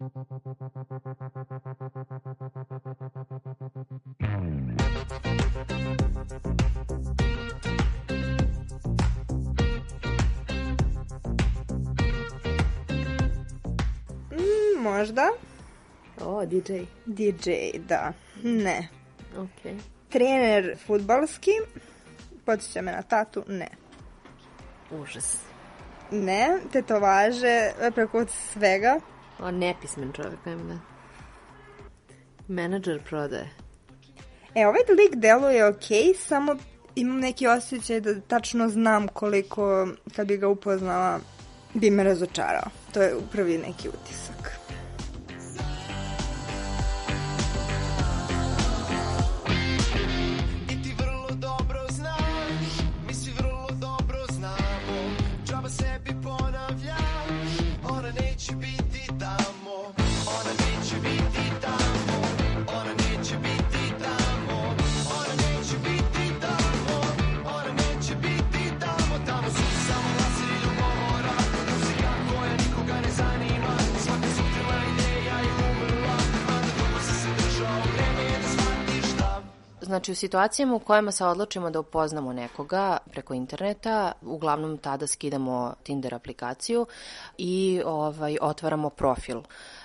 Mm, možda. O, DJ. DJ, da. Ne. Ok. Trener futbalski. Podsjeća me na tatu. Ne. Užas. Ne. Tetovaže preko svega. O, nepismen čovjek, ajmo da. Menadžer prodaje. E, ovaj lik deluje okej, samo imam neki osjećaj da tačno znam koliko, kad bi ga upoznala, bi me razočarao. To je prvi neki utisak. Znači, u situacijama u kojima se odlučimo da upoznamo nekoga preko interneta, uglavnom tada skidamo Tinder aplikaciju i ovaj, otvaramo profil.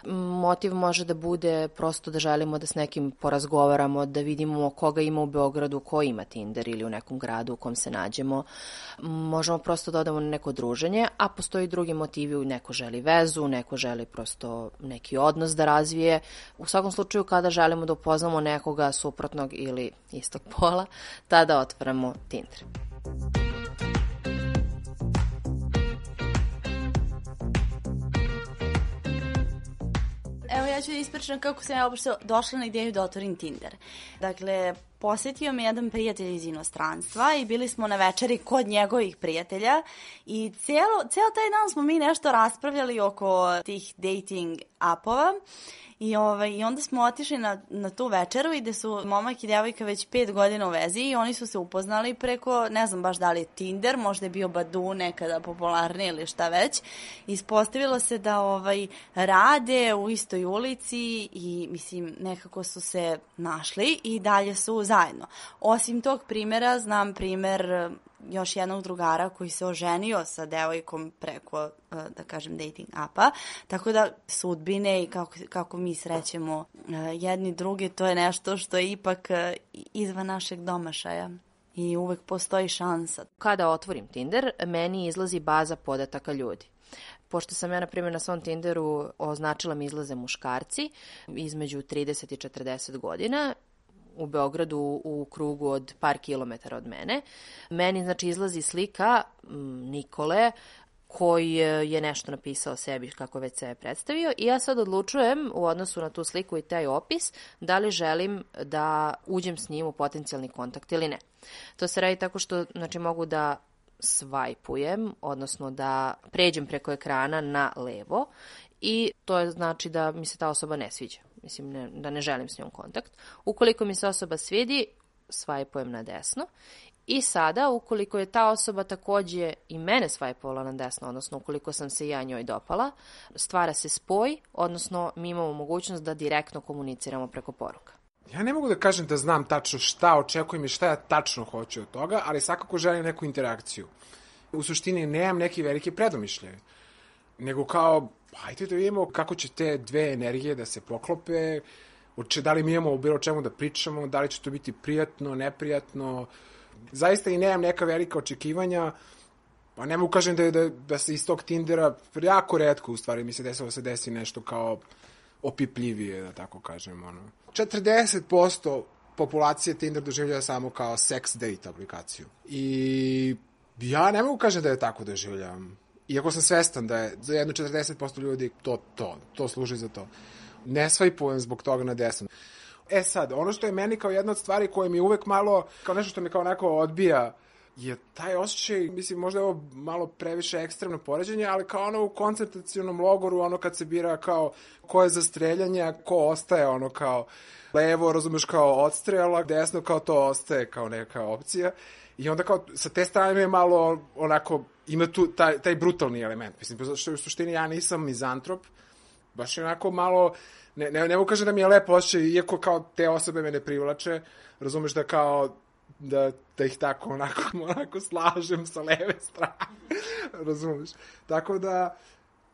Motiv može da bude prosto da želimo da s nekim porazgovaramo, da vidimo koga ima u Beogradu, ko ima Tinder ili u nekom gradu u kom se nađemo. Možemo prosto da odamo na neko druženje, a postoji drugi motivi, neko želi vezu, neko želi prosto neki odnos da razvije. U svakom slučaju, kada želimo da upoznamo nekoga suprotnog ili istog pola, tada otvaramo Tinder. Evo ja ću da ispričam kako sam ja uopšte došla na ideju da otvorim Tinder. Dakle, posetio me jedan prijatelj iz inostranstva i bili smo na večeri kod njegovih prijatelja i cijelo, cijelo taj dan smo mi nešto raspravljali oko tih dating apova I, ovaj, I onda smo otišli na, na tu večeru i gde su momak i devojka već pet godina u vezi i oni su se upoznali preko, ne znam baš da li Tinder, možda je bio Badu nekada popularni ili šta već. Ispostavilo se da ovaj, rade u istoj ulici i mislim nekako su se našli i dalje su zajedno. Osim tog primera, znam primer još jednog drugara koji se oženio sa devojkom preko, e, da kažem, dating apa. Tako da sudbine i kako, kako mi srećemo e, jedni druge, to je nešto što je ipak e, izvan našeg domašaja i uvek postoji šansa. Kada otvorim Tinder, meni izlazi baza podataka ljudi pošto sam ja, na primjer, na svom Tinderu označila mi izlaze muškarci između 30 i 40 godina u Beogradu u krugu od par kilometara od mene. Meni, znači, izlazi slika Nikole, koji je nešto napisao o sebi kako već se je predstavio i ja sad odlučujem u odnosu na tu sliku i taj opis da li želim da uđem s njim u potencijalni kontakt ili ne. To se radi tako što znači, mogu da svajpujem, odnosno da pređem preko ekrana na levo i to je znači da mi se ta osoba ne sviđa mislim ne, da ne želim s njom kontakt. Ukoliko mi se osoba svidi, svajpujem na desno I sada, ukoliko je ta osoba takođe i mene svajpovala na desno, odnosno ukoliko sam se ja njoj dopala, stvara se spoj, odnosno mi imamo mogućnost da direktno komuniciramo preko poruka. Ja ne mogu da kažem da znam tačno šta očekujem i šta ja tačno hoću od toga, ali svakako želim neku interakciju. U suštini nemam neke velike predomišljaje, nego kao hajde da vidimo kako će te dve energije da se poklope, Uče, da li mi imamo u bilo čemu da pričamo, da li će to biti prijatno, neprijatno. Zaista i nemam neka velika očekivanja, pa ne mogu kažem da, da, da se iz tog Tindera jako redko u stvari mi se desilo da se desi nešto kao opipljivije, da tako kažem. Ono. 40% populacije Tinder doživljava samo kao sex date aplikaciju. I ja ne mogu kažem da je tako doživljavam. Iako sam svestan da je za jedno 40% ljudi to, to, to služi za to. Ne svajpujem zbog toga na desno. E sad, ono što je meni kao jedna od stvari koje mi uvek malo, kao nešto što mi kao onako odbija je taj osjećaj, mislim, možda je ovo malo previše ekstremno poređenje, ali kao ono u koncentracionom logoru, ono kad se bira kao ko je za streljanje, a ko ostaje, ono kao levo, razumeš, kao odstrela, desno kao to ostaje kao neka opcija. I onda kao sa te strane je malo onako, ima tu taj, taj brutalni element. Mislim, što u suštini ja nisam mizantrop, baš je onako malo, ne, ne, ne mogu kažem da mi je lepo osjećaj, iako kao te osobe me ne privlače, razumeš da kao da, da ih tako onako, onako slažem sa leve strane. Razumeš? Tako da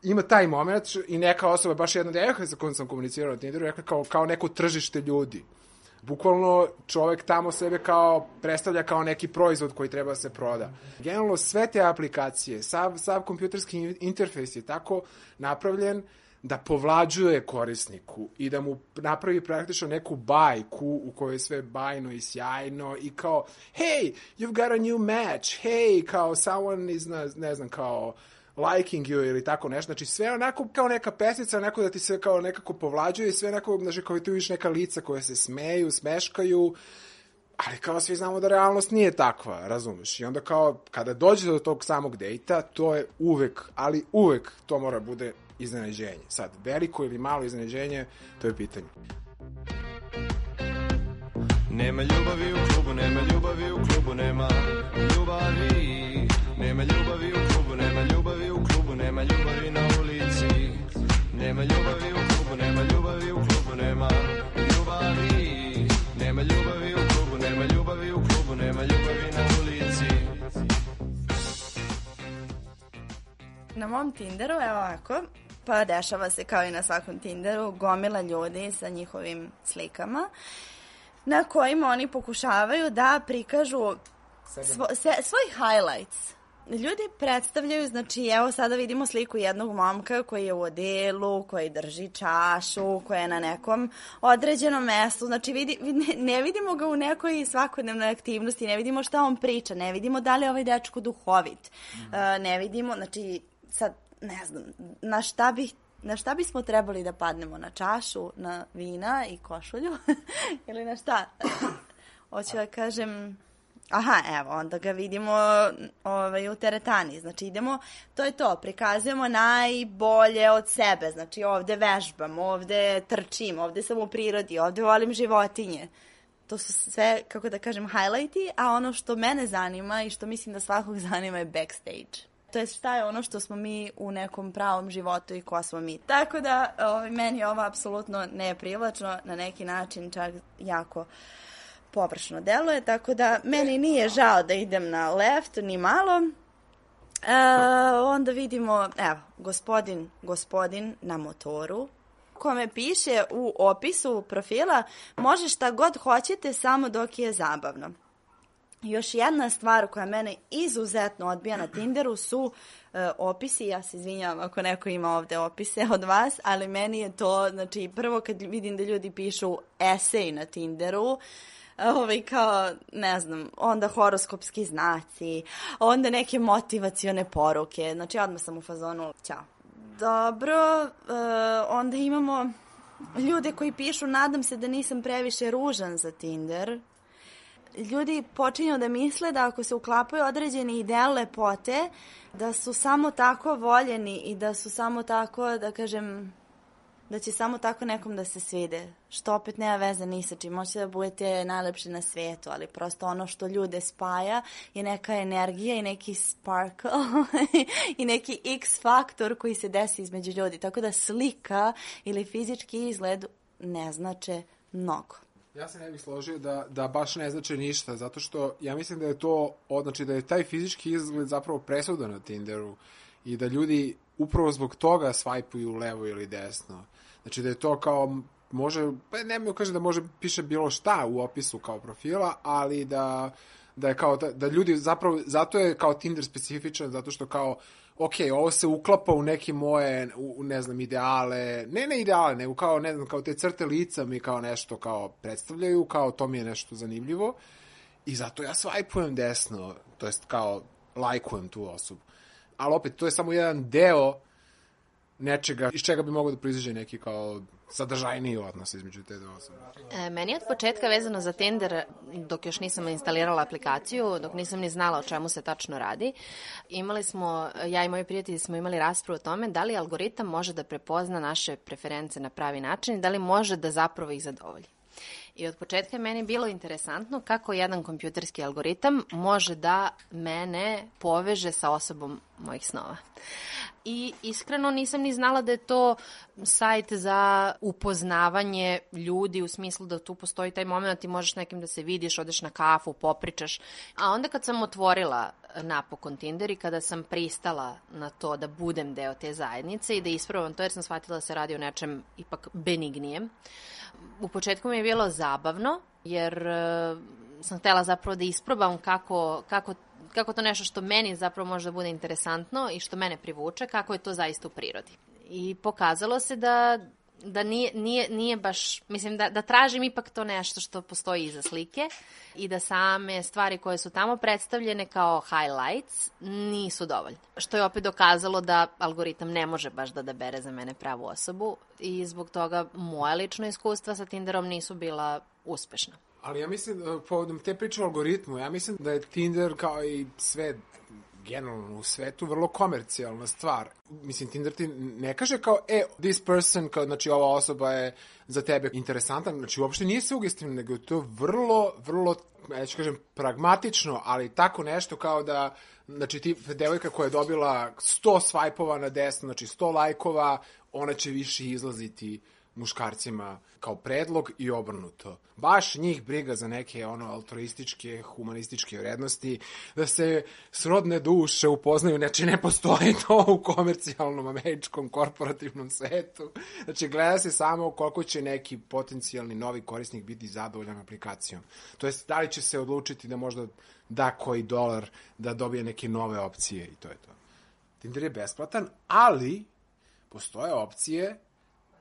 ima taj moment i neka osoba, baš jedna devojka sa kojom sam komunicirao na Tinderu, rekla kao, kao neko tržište ljudi. Bukvalno čovek tamo sebe kao predstavlja kao neki proizvod koji treba da se proda. Generalno sve te aplikacije, sav, sav kompjuterski interfejs je tako napravljen da povlađuje korisniku i da mu napravi praktično neku bajku u kojoj je sve bajno i sjajno i kao, hey, you've got a new match, hey, kao someone is, ne znam, kao liking you ili tako nešto, znači sve onako kao neka pesnica, onako da ti se kao nekako povlađuje i sve onako, znači kao tu vidiš neka lica koje se smeju, smeškaju, ali kao svi znamo da realnost nije takva, razumeš? I onda kao, kada dođe do tog samog dejta, to je uvek, ali uvek to mora bude iznenađenje. Sad, veliko ili malo iznenađenje, to je pitanje. Nema ljubavi u klubu, nema ljubavi u klubu, nema ljubavi. Nema ljubavi u klubu, nema ljubavi u klubu, nema ljubavi. Nema ljubavi u klubu, nema ljubavi u klubu, nema ljubavi na ulici. Na mom Tinderu, evo ovako, pa dešava se kao i na svakom Tinderu, gomila ljudi sa njihovim slikama na kojima oni pokušavaju da prikažu svo, se, svoj highlights. Ljudi predstavljaju, znači evo sada vidimo sliku jednog momka koji je u odelu, koji drži čašu, koji je na nekom određenom mestu, znači vidi, ne, vidimo ga u nekoj svakodnevnoj aktivnosti, ne vidimo šta on priča, ne vidimo da li je ovaj dečko duhovit, mm. uh, ne vidimo, znači sad ne znam, na šta bih na šta bismo trebali da padnemo? Na čašu, na vina i košulju? Ili na šta? Hoću da kažem... Aha, evo, onda ga vidimo ovaj, u teretani. Znači, idemo, to je to, prikazujemo najbolje od sebe. Znači, ovde vežbam, ovde trčim, ovde sam u prirodi, ovde volim životinje. To su sve, kako da kažem, highlighti, a ono što mene zanima i što mislim da svakog zanima je backstage to je šta je ono što smo mi u nekom pravom životu i ko smo mi. Tako da ovaj, meni ovo apsolutno ne je privlačno, na neki način čak jako površno deluje, tako da meni nije žao da idem na left, ni malo. E, onda vidimo, evo, gospodin, gospodin na motoru, kome piše u opisu profila može šta god hoćete samo dok je zabavno. Još jedna stvar koja mene izuzetno odbija na Tinderu su e, opisi, ja se izvinjavam ako neko ima ovde opise od vas, ali meni je to, znači prvo kad vidim da ljudi pišu esej na Tinderu, ovaj kao, ne znam, onda horoskopski znaci, onda neke motivacione poruke, znači odmah sam u fazonu, ćao. Dobro, uh, onda imamo ljude koji pišu, nadam se da nisam previše ružan za Tinder, ljudi počinju da misle da ako se uklapaju određeni ideal lepote, da su samo tako voljeni i da su samo tako, da kažem, da će samo tako nekom da se svide, što opet nema veze ni sa čim. Možete da budete najlepši na svetu, ali prosto ono što ljude spaja je neka energija i neki sparkle i neki x faktor koji se desi između ljudi. Tako da slika ili fizički izgled ne znače mnogo. Ja se ne bih složio da, da baš ne znači ništa, zato što ja mislim da je to, znači da je taj fizički izgled zapravo presuda na Tinderu i da ljudi upravo zbog toga svajpuju levo ili desno. Znači da je to kao može, pa ne mi kaže da može piše bilo šta u opisu kao profila, ali da da je kao da, da ljudi zapravo zato je kao Tinder specifičan zato što kao ok, ovo se uklapa u neke moje, u, ne znam, ideale, ne ne ideale, nego kao, ne znam, kao te crte lica mi kao nešto kao predstavljaju, kao to mi je nešto zanimljivo i zato ja svajpujem desno, to jest kao lajkujem tu osobu. Ali opet, to je samo jedan deo nečega iz čega bi mogo da proizađe neki kao sadržajniji odnos između te dve osobe. E, meni je od početka vezano za Tinder, dok još nisam instalirala aplikaciju, dok nisam ni znala o čemu se tačno radi, imali smo, ja i moji prijatelji smo imali raspravu o tome da li algoritam može da prepozna naše preference na pravi način i da li može da zapravo ih zadovolji. I od početka je meni bilo interesantno kako jedan kompjuterski algoritam može da mene poveže sa osobom mojih snova. I iskreno nisam ni znala da je to sajt za upoznavanje ljudi u smislu da tu postoji taj moment ti možeš nekim da se vidiš, odeš na kafu, popričaš. A onda kad sam otvorila napokon Tinder i kada sam pristala na to da budem deo te zajednice i da ispravam to jer sam shvatila da se radi o nečem ipak benignijem, u početku mi je bilo zabavno, jer uh, sam htela zapravo da isprobam kako, kako, kako to nešto što meni zapravo može da bude interesantno i što mene privuče, kako je to zaista u prirodi. I pokazalo se da da nije, nije, nije baš, mislim da, da tražim ipak to nešto što postoji iza slike i da same stvari koje su tamo predstavljene kao highlights nisu dovoljne. Što je opet dokazalo da algoritam ne može baš da da bere za mene pravu osobu i zbog toga moja lična iskustva sa Tinderom nisu bila uspešna. Ali ja mislim, da, povodom te priče o algoritmu, ja mislim da je Tinder kao i sve generalno u svetu vrlo komercijalna stvar. Mislim, Tinder ti ne kaže kao, e, this person, kao, znači ova osoba je za tebe interesantan, znači uopšte nije sugestivno, nego je to vrlo, vrlo, ja ću kažem, pragmatično, ali tako nešto kao da, znači ti, devojka koja je dobila 100 svajpova na desno, znači 100 lajkova, ona će više izlaziti muškarcima kao predlog i obrnuto. Baš njih briga za neke ono altruističke, humanističke vrednosti, da se srodne duše upoznaju, znači ne postoji to u komercijalnom američkom korporativnom svetu. Znači gleda se samo koliko će neki potencijalni novi korisnik biti zadovoljan aplikacijom. To jest da li će se odlučiti da možda da koji dolar da dobije neke nove opcije i to je to. Tinder je besplatan, ali postoje opcije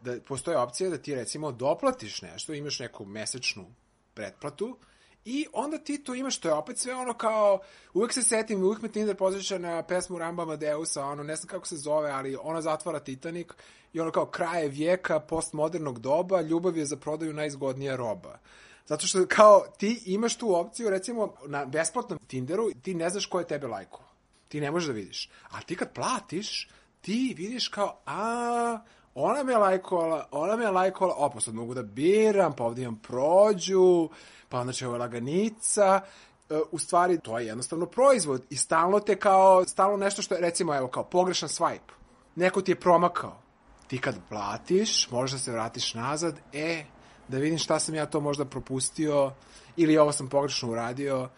da postoje opcija da ti recimo doplatiš nešto, imaš neku mesečnu pretplatu i onda ti to imaš, to je opet sve ono kao, uvek se setim, uvek me Tinder pozviša na pesmu Ramba Amadeusa, ono, ne znam kako se zove, ali ona zatvara Titanic i ono kao kraje vijeka postmodernog doba, ljubav je za prodaju najzgodnija roba. Zato što kao ti imaš tu opciju, recimo na besplatnom Tinderu, ti ne znaš ko je tebe lajko. Ti ne možeš da vidiš. A ti kad platiš, ti vidiš kao, a, ona me lajkovala, ona me lajkovala, opa, sad mogu da biram, pa ovdje imam prođu, pa onda će ovo laganica, e, u stvari to je jednostavno proizvod i stalno te kao, stalno nešto što je, recimo, evo, kao pogrešan swipe. Neko ti je promakao. Ti kad platiš, možeš da se vratiš nazad, e, da vidim šta sam ja to možda propustio, ili ovo sam pogrešno uradio,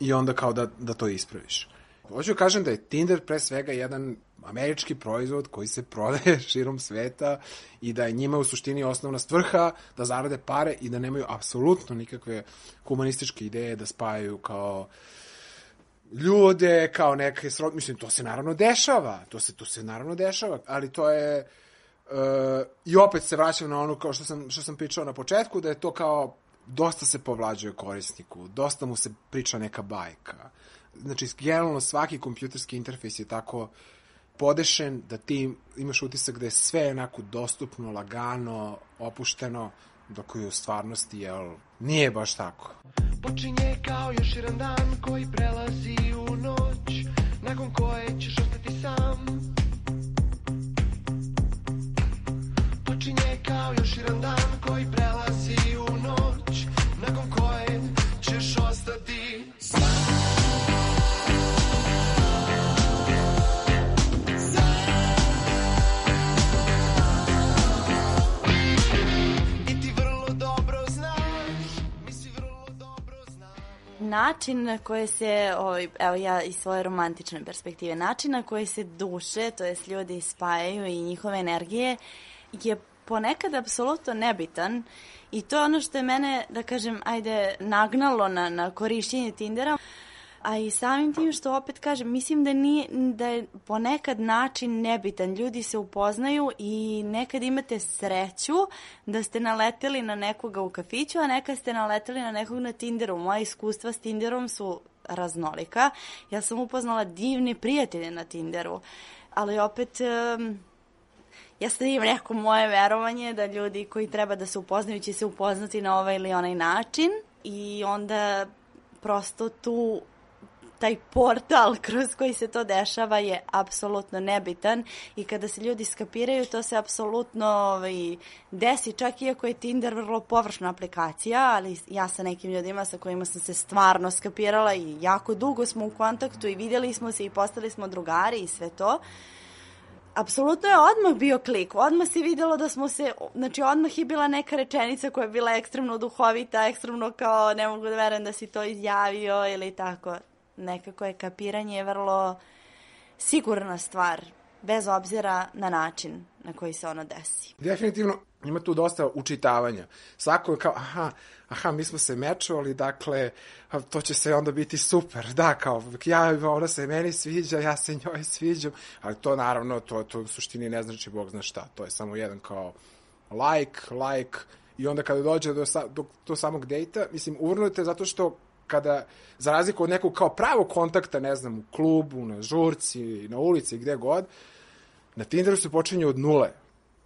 i onda kao da, da to ispraviš. Hoću da kažem da je Tinder pre svega jedan američki proizvod koji se prodaje širom sveta i da je njima u suštini osnovna stvrha da zarade pare i da nemaju apsolutno nikakve humanističke ideje da spajaju kao ljude, kao neke srod... Mislim, to se naravno dešava. To se, to se naravno dešava, ali to je... Uh, I opet se vraćam na ono kao što sam, što sam pričao na početku, da je to kao dosta se povlađuje korisniku, dosta mu se priča neka bajka. Znači, generalno svaki kompjuterski interfejs je tako podešen da ti imaš utisak da je sve onako dostupno, lagano, opušteno, dok je u stvarnosti, jel, nije baš tako. Počinje kao još jedan dan koji prelazi u noć, nakon koje ćeš ostati sam. Počinje kao još jedan dan koji prelazi u noć, način na koje se, ovaj, evo ja iz svoje romantične perspektive, način na koji se duše, to jest ljudi spajaju i njihove energije, je ponekad apsolutno nebitan i to je ono što je mene, da kažem, ajde, nagnalo na, na korišćenje Tindera a i samim tim što opet kažem, mislim da, nije, da je ponekad način nebitan. Ljudi se upoznaju i nekad imate sreću da ste naleteli na nekoga u kafiću, a nekad ste naleteli na nekog na Tinderu. Moja iskustva s Tinderom su raznolika. Ja sam upoznala divne prijatelje na Tinderu, ali opet... Um, ja sad imam neko moje verovanje da ljudi koji treba da se upoznaju će se upoznati na ovaj ili onaj način i onda prosto tu taj portal kroz koji se to dešava je apsolutno nebitan i kada se ljudi skapiraju to se apsolutno ovaj, desi čak iako je Tinder vrlo površna aplikacija ali ja sa nekim ljudima sa kojima sam se stvarno skapirala i jako dugo smo u kontaktu i vidjeli smo se i postali smo drugari i sve to apsolutno je odmah bio klik, odmah se videlo da smo se, znači odmah je bila neka rečenica koja je bila ekstremno duhovita, ekstremno kao ne mogu da verujem da si to izjavio ili tako nekako je kapiranje vrlo sigurna stvar, bez obzira na način na koji se ono desi. Definitivno ima tu dosta učitavanja. Svako je kao, aha, aha, mi smo se mečovali, dakle, to će se onda biti super. Da, kao, ja, ona se meni sviđa, ja se njoj sviđam, ali to naravno, to, to u suštini ne znači Bog zna šta. To je samo jedan kao like, like, i onda kada dođe do, do, do samog dejta, mislim, uvrnujete zato što kada, za razliku od nekog kao pravog kontakta, ne znam, u klubu, na žurci, na ulici, gde god, na Tinderu se počinje od nule.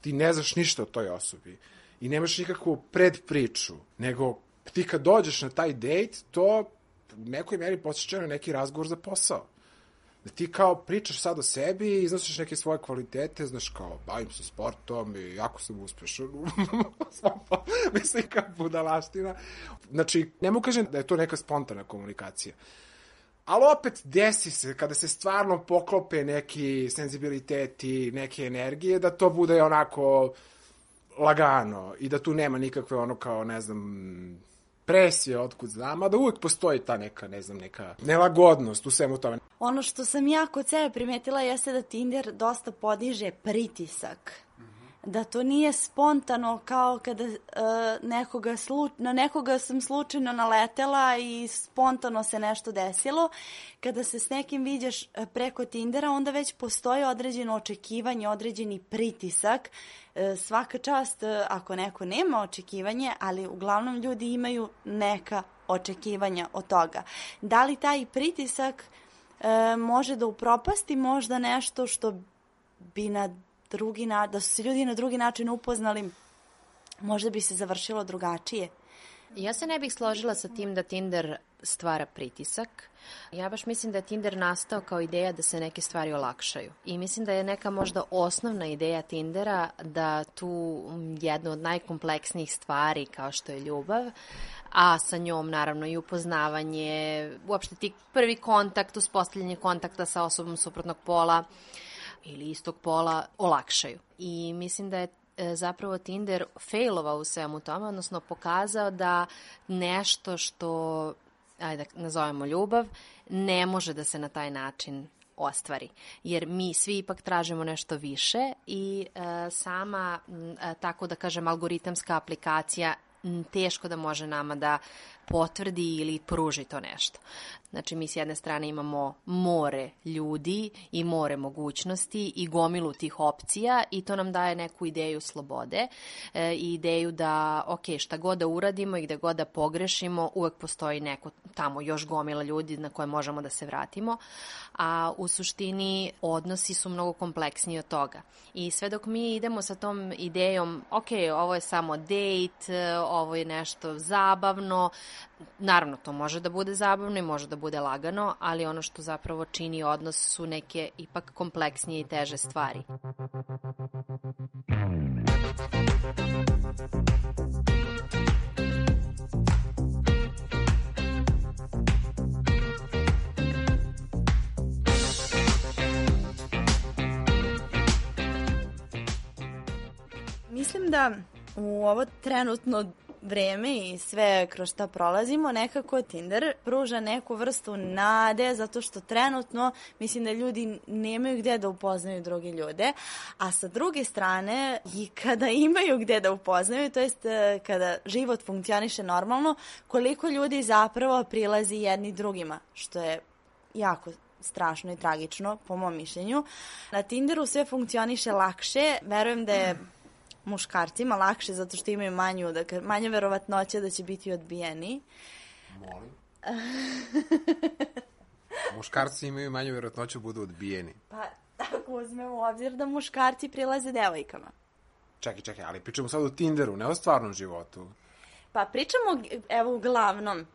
Ti ne znaš ništa o toj osobi i nemaš nikakvu predpriču, nego ti kad dođeš na taj dejt, to u nekoj meri posjeća na neki razgovor za posao da ti kao pričaš sad o sebi i iznosiš neke svoje kvalitete, znaš kao, bavim se sportom i jako sam uspešan u mislim kao budalaština. Znači, ne mu kažem da je to neka spontana komunikacija. Ali opet desi se, kada se stvarno poklope neki senzibiliteti, neke energije, da to bude onako lagano i da tu nema nikakve ono kao, ne znam, presije, otkud znam, a da uvek postoji ta neka, ne znam, neka nelagodnost u svemu tome. Ono što sam ja kod sebe primetila jeste da Tinder dosta podiže pritisak da to nije spontano kao kada uh, nekoga slu, na nekoga sam slučajno naletela i spontano se nešto desilo. Kada se s nekim viđaš e, preko Tindera, onda već postoji određeno očekivanje, određeni pritisak. Uh, svaka čast uh, ako neko nema očekivanje, ali uglavnom ljudi imaju neka očekivanja od toga. Da li taj pritisak može da upropasti možda nešto što bi na drugi na, da su se ljudi na drugi način upoznali, možda bi se završilo drugačije. Ja se ne bih složila sa tim da Tinder stvara pritisak. Ja baš mislim da je Tinder nastao kao ideja da se neke stvari olakšaju. I mislim da je neka možda osnovna ideja Tindera da tu jednu od najkompleksnijih stvari kao što je ljubav, a sa njom naravno i upoznavanje, uopšte ti prvi kontakt, uspostavljanje kontakta sa osobom suprotnog pola, ili istog pola olakšaju. I mislim da je e, zapravo Tinder failovao u svemu tome, odnosno pokazao da nešto što, ajde da nazovemo ljubav, ne može da se na taj način ostvari. Jer mi svi ipak tražimo nešto više i e, sama, e, tako da kažem, algoritamska aplikacija teško da može nama da potvrdi ili pruži to nešto. Znači mi s jedne strane imamo more ljudi i more mogućnosti i gomilu tih opcija i to nam daje neku ideju slobode e, i ideju da ok, šta god da uradimo i gde god da pogrešimo uvek postoji neko tamo još gomila ljudi na koje možemo da se vratimo, a u suštini odnosi su mnogo kompleksniji od toga. I sve dok mi idemo sa tom idejom, ok, ovo je samo date, ovo je nešto zabavno, Naravno, to može da bude zabavno i može da bude lagano, ali ono što zapravo čini odnos su neke ipak kompleksnije i teže stvari. Mislim da u ovo trenutno vreme i sve kroz šta prolazimo, nekako Tinder pruža neku vrstu nade, zato što trenutno mislim da ljudi nemaju gde da upoznaju druge ljude, a sa druge strane i kada imaju gde da upoznaju, to jest e, kada život funkcioniše normalno, koliko ljudi zapravo prilazi jedni drugima, što je jako strašno i tragično, po mom mišljenju. Na Tinderu sve funkcioniše lakše, verujem da je muškarcima lakše zato što imaju manju, da, manja verovatnoća da će biti odbijeni. Molim. Muškarci imaju manju vjerojatnoću da budu odbijeni. Pa, tako uzmemo u obzir da muškarci prilaze devojkama. Čekaj, čekaj, ali pričamo sad o Tinderu, ne o stvarnom životu. Pa pričamo, evo, uglavnom,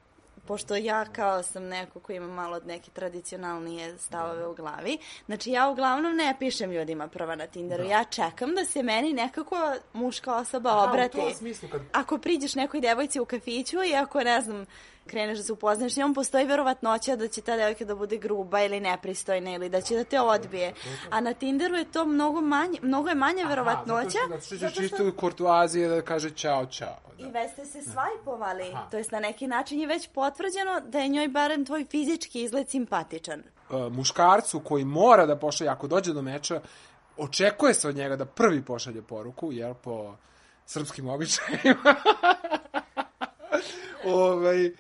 pošto ja kao sam neko ko ima malo neke tradicionalnije stavove u glavi, znači ja uglavnom ne pišem ljudima prva na Tinderu, da. ja čekam da se meni nekako muška osoba Aha, obrati. u tom smislu kad... Ako priđeš nekoj devojci u kafiću i ako, ne znam, kreneš da se upoznaš s njom, postoji verovatnoća da će ta devojka da bude gruba ili nepristojna ili da će da te odbije. A na Tinderu je to mnogo manje, mnogo je manja verovatnoća. Aha, zato što, zato što, čisto kurtuazije da kaže čao, čao. Da. I već ste se svajpovali, to jest na neki način je već potvrđeno da je njoj barem tvoj fizički izgled simpatičan. Uh, muškarcu koji mora da pošalje, ako dođe do meča, očekuje se od njega da prvi pošalje poruku, jer po srpskim običajima ovaj,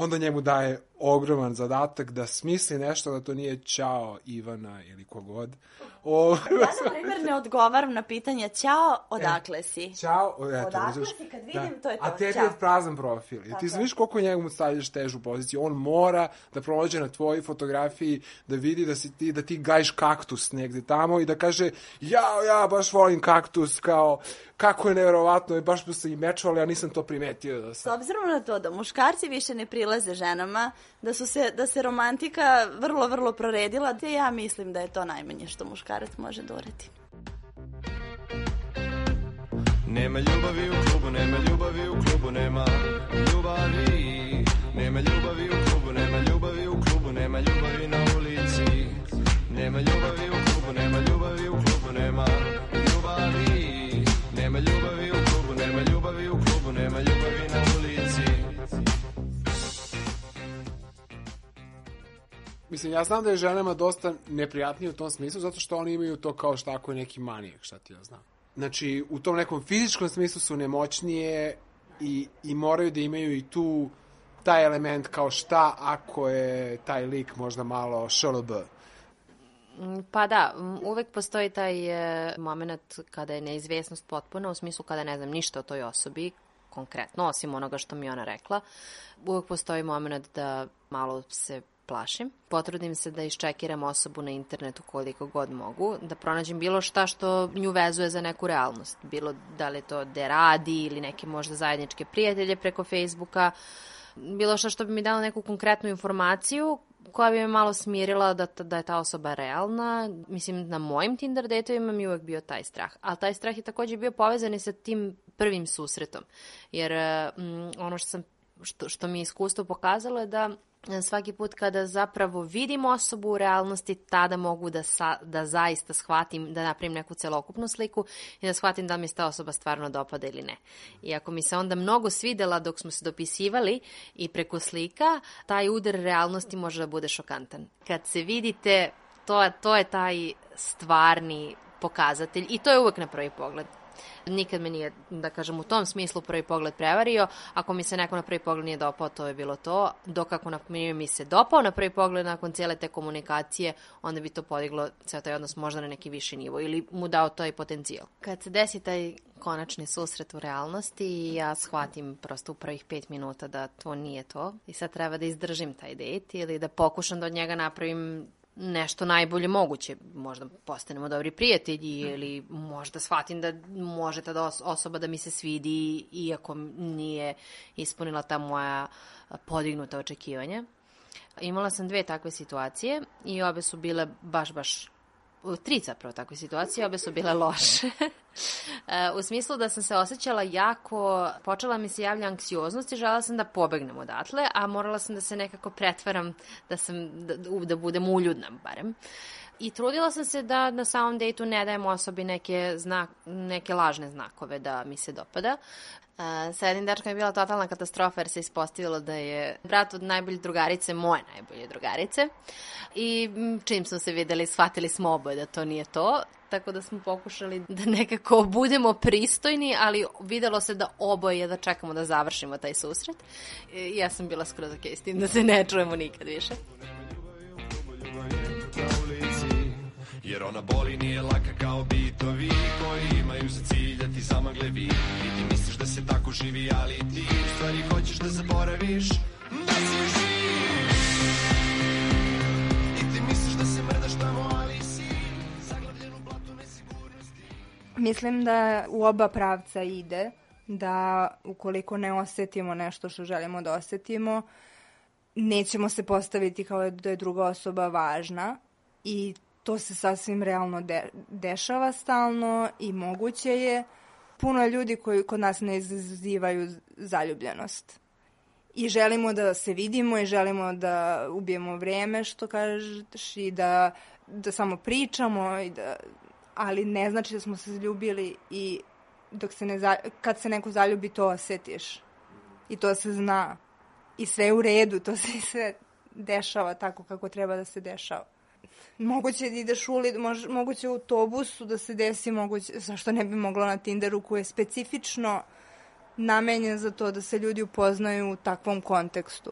onda njemu daje ogroman zadatak da smisli nešto da to nije Ćao Ivana ili kogod. O... ja, na primjer, ne odgovaram na pitanje Ćao, odakle e, si? Ćao, eto, odakle si, kad vidim, da. to je to. A tebi je prazan profil. I ti znaš koliko njemu stavljaš težu poziciju. On mora da prođe na tvojoj fotografiji, da vidi da, si ti, da ti gajiš kaktus negde tamo i da kaže, ja, ja, baš volim kaktus, kao, kako je neverovatno, baš smo se i mečovali, ja nisam to primetio. Da sam... S obzirom na to da muškarci više ne prilaze ženama, da su se, da se romantika vrlo, vrlo proredila, te ja mislim da je to najmanje što muškarac može da uredi. Nema ljubavi u klubu, nema ljubavi u klubu, nema ljubavi Nema ljubavi u klubu, nema ljubavi u klubu, nema ljubavi na ulici Nema ljubavi Mislim, ja znam da je ženama dosta neprijatnije u tom smislu, zato što oni imaju to kao šta ako je neki manijak, šta ti ja znam. Znači, u tom nekom fizičkom smislu su nemoćnije i, i moraju da imaju i tu taj element kao šta ako je taj lik možda malo šlb. Pa da, uvek postoji taj e, moment kada je neizvjesnost potpuna, u smislu kada ne znam ništa o toj osobi, konkretno, osim onoga što mi ona rekla. Uvek postoji moment da malo se plašim. Potrudim se da iščekiram osobu na internetu koliko god mogu, da pronađem bilo šta što nju vezuje za neku realnost. Bilo da li to da radi ili neke možda zajedničke prijatelje preko Facebooka, bilo šta što bi mi dalo neku konkretnu informaciju koja bi me malo smirila da, da je ta osoba realna. Mislim, na mojim Tinder datovima mi uvek bio taj strah. Ali taj strah je takođe bio povezan i sa tim prvim susretom. Jer mm, ono što sam što, što mi iskustvo pokazalo je da svaki put kada zapravo vidim osobu u realnosti, tada mogu da, sa, da zaista shvatim, da napravim neku celokupnu sliku i da shvatim da mi se ta osoba stvarno dopada ili ne. I ako mi se onda mnogo svidela dok smo se dopisivali i preko slika, taj udar realnosti može da bude šokantan. Kad se vidite, to, to je taj stvarni pokazatelj i to je uvek na prvi pogled. Nikad me nije, da kažem, u tom smislu prvi pogled prevario. Ako mi se neko na prvi pogled nije dopao, to je bilo to. Dok ako primjer mi se dopao na prvi pogled nakon cijele te komunikacije, onda bi to podiglo ceo taj odnos možda na neki viši nivo ili mu dao taj potencijal. Kad se desi taj konačni susret u realnosti ja shvatim prosto u prvih pet minuta da to nije to i sad treba da izdržim taj dejt ili da pokušam da od njega napravim nešto najbolje moguće. Možda postanemo dobri prijatelji ili možda shvatim da može ta osoba da mi se svidi iako nije ispunila ta moja podignuta očekivanja. Imala sam dve takve situacije i obe su bile baš, baš tri zapravo takve situacije, obe su bile loše. E, u smislu da sam se osjećala jako, počela mi se javlja anksioznost i žela sam da pobegnem odatle, a morala sam da se nekako pretvaram da, sam, da, da budem uljudna barem. I trudila sam se da na samom dejtu ne dajem osobi neke, znak, neke lažne znakove da mi se dopada. A, sa jednim dečkom je bila totalna katastrofa jer se ispostavilo da je brat od najbolje drugarice, moje najbolje drugarice. I čim smo se videli, shvatili smo oboje da to nije to. Tako da smo pokušali da nekako budemo pristojni, ali videlo se da oboje da čekamo da završimo taj susret. I ja sam bila skroz ok s tim da se ne čujemo nikad više. na ulici Jer ona boli nije laka kao bitovi Koji imaju za cilj da ti zamagle vid I ti misliš da se tako živi Ali ti u stvari hoćeš da zaboraviš Da si živ. I ti misliš da se mrdaš tamo Ali si zaglavljen u blatu nesigurnosti. Mislim da u oba pravca ide, da ukoliko ne osetimo nešto što želimo da osetimo, nećemo se postaviti kao da je druga osoba važna i to se sasvim realno de dešava stalno i moguće je. Puno ljudi koji kod nas ne izazivaju zaljubljenost. I želimo da se vidimo i želimo da ubijemo vreme, što kažeš, i da, da samo pričamo, i da, ali ne znači da smo se zaljubili i dok se ne, za- kad se neko zaljubi to osetiš. I to se zna. I sve je u redu, to se sve dešava tako kako treba da se dešava. Moguće da ideš u ulic, mož, moguće u autobusu da se desi, moguće, zašto ne bi moglo na Tinderu koji je specifično namenjen za to da se ljudi upoznaju u takvom kontekstu.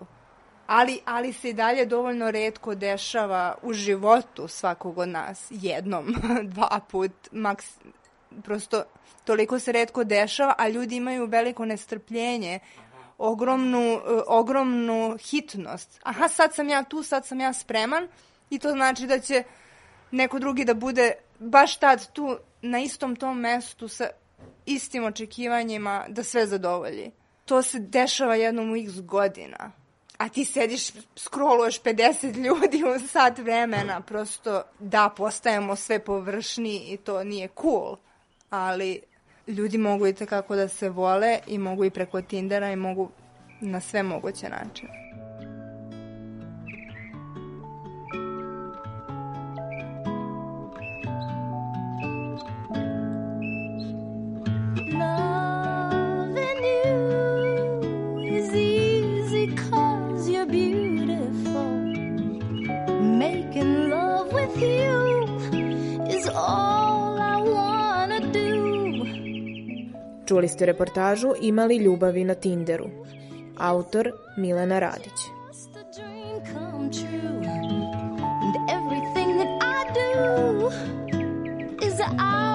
Ali, ali se i dalje dovoljno redko dešava u životu svakog od nas. Jednom, dva put, maks, prosto toliko se redko dešava, a ljudi imaju veliko nestrpljenje, ogromnu, e, ogromnu hitnost. Aha, sad sam ja tu, sad sam ja spreman i to znači da će neko drugi da bude baš tad tu na istom tom mestu sa istim očekivanjima da sve zadovolji. To se dešava jednom u x godina. A ti sediš, scrolluješ 50 ljudi u sat vremena. Prosto, da, postajemo sve površni i to nije cool. Ali ljudi mogu i tekako da se vole i mogu i preko Tindera i mogu na sve moguće načine. Easy cause you're beautiful. Making love with you is all I wanna do. Čuli ste reportažu Imali ljubavi na Tinderu. Autor Milena Radić. come true. And everything that I do is out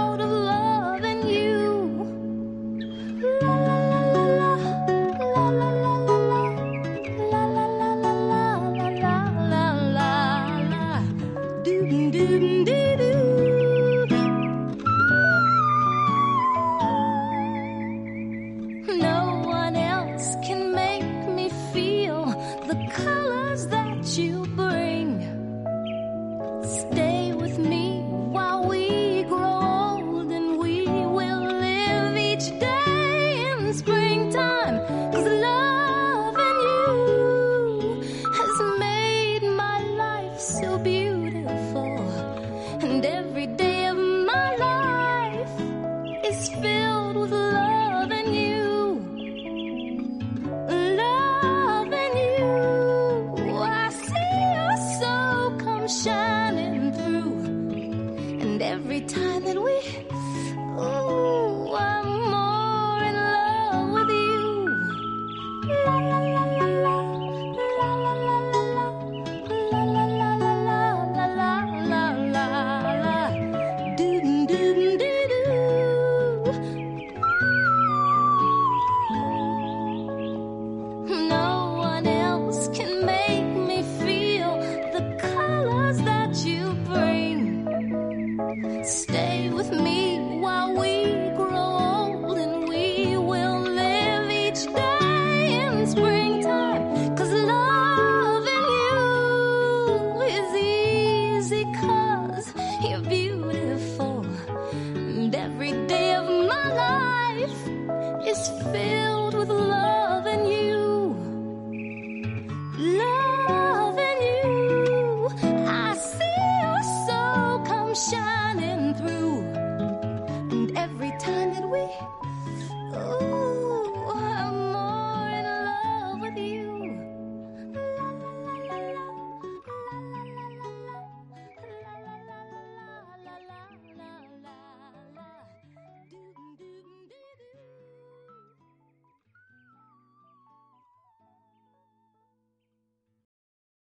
instead.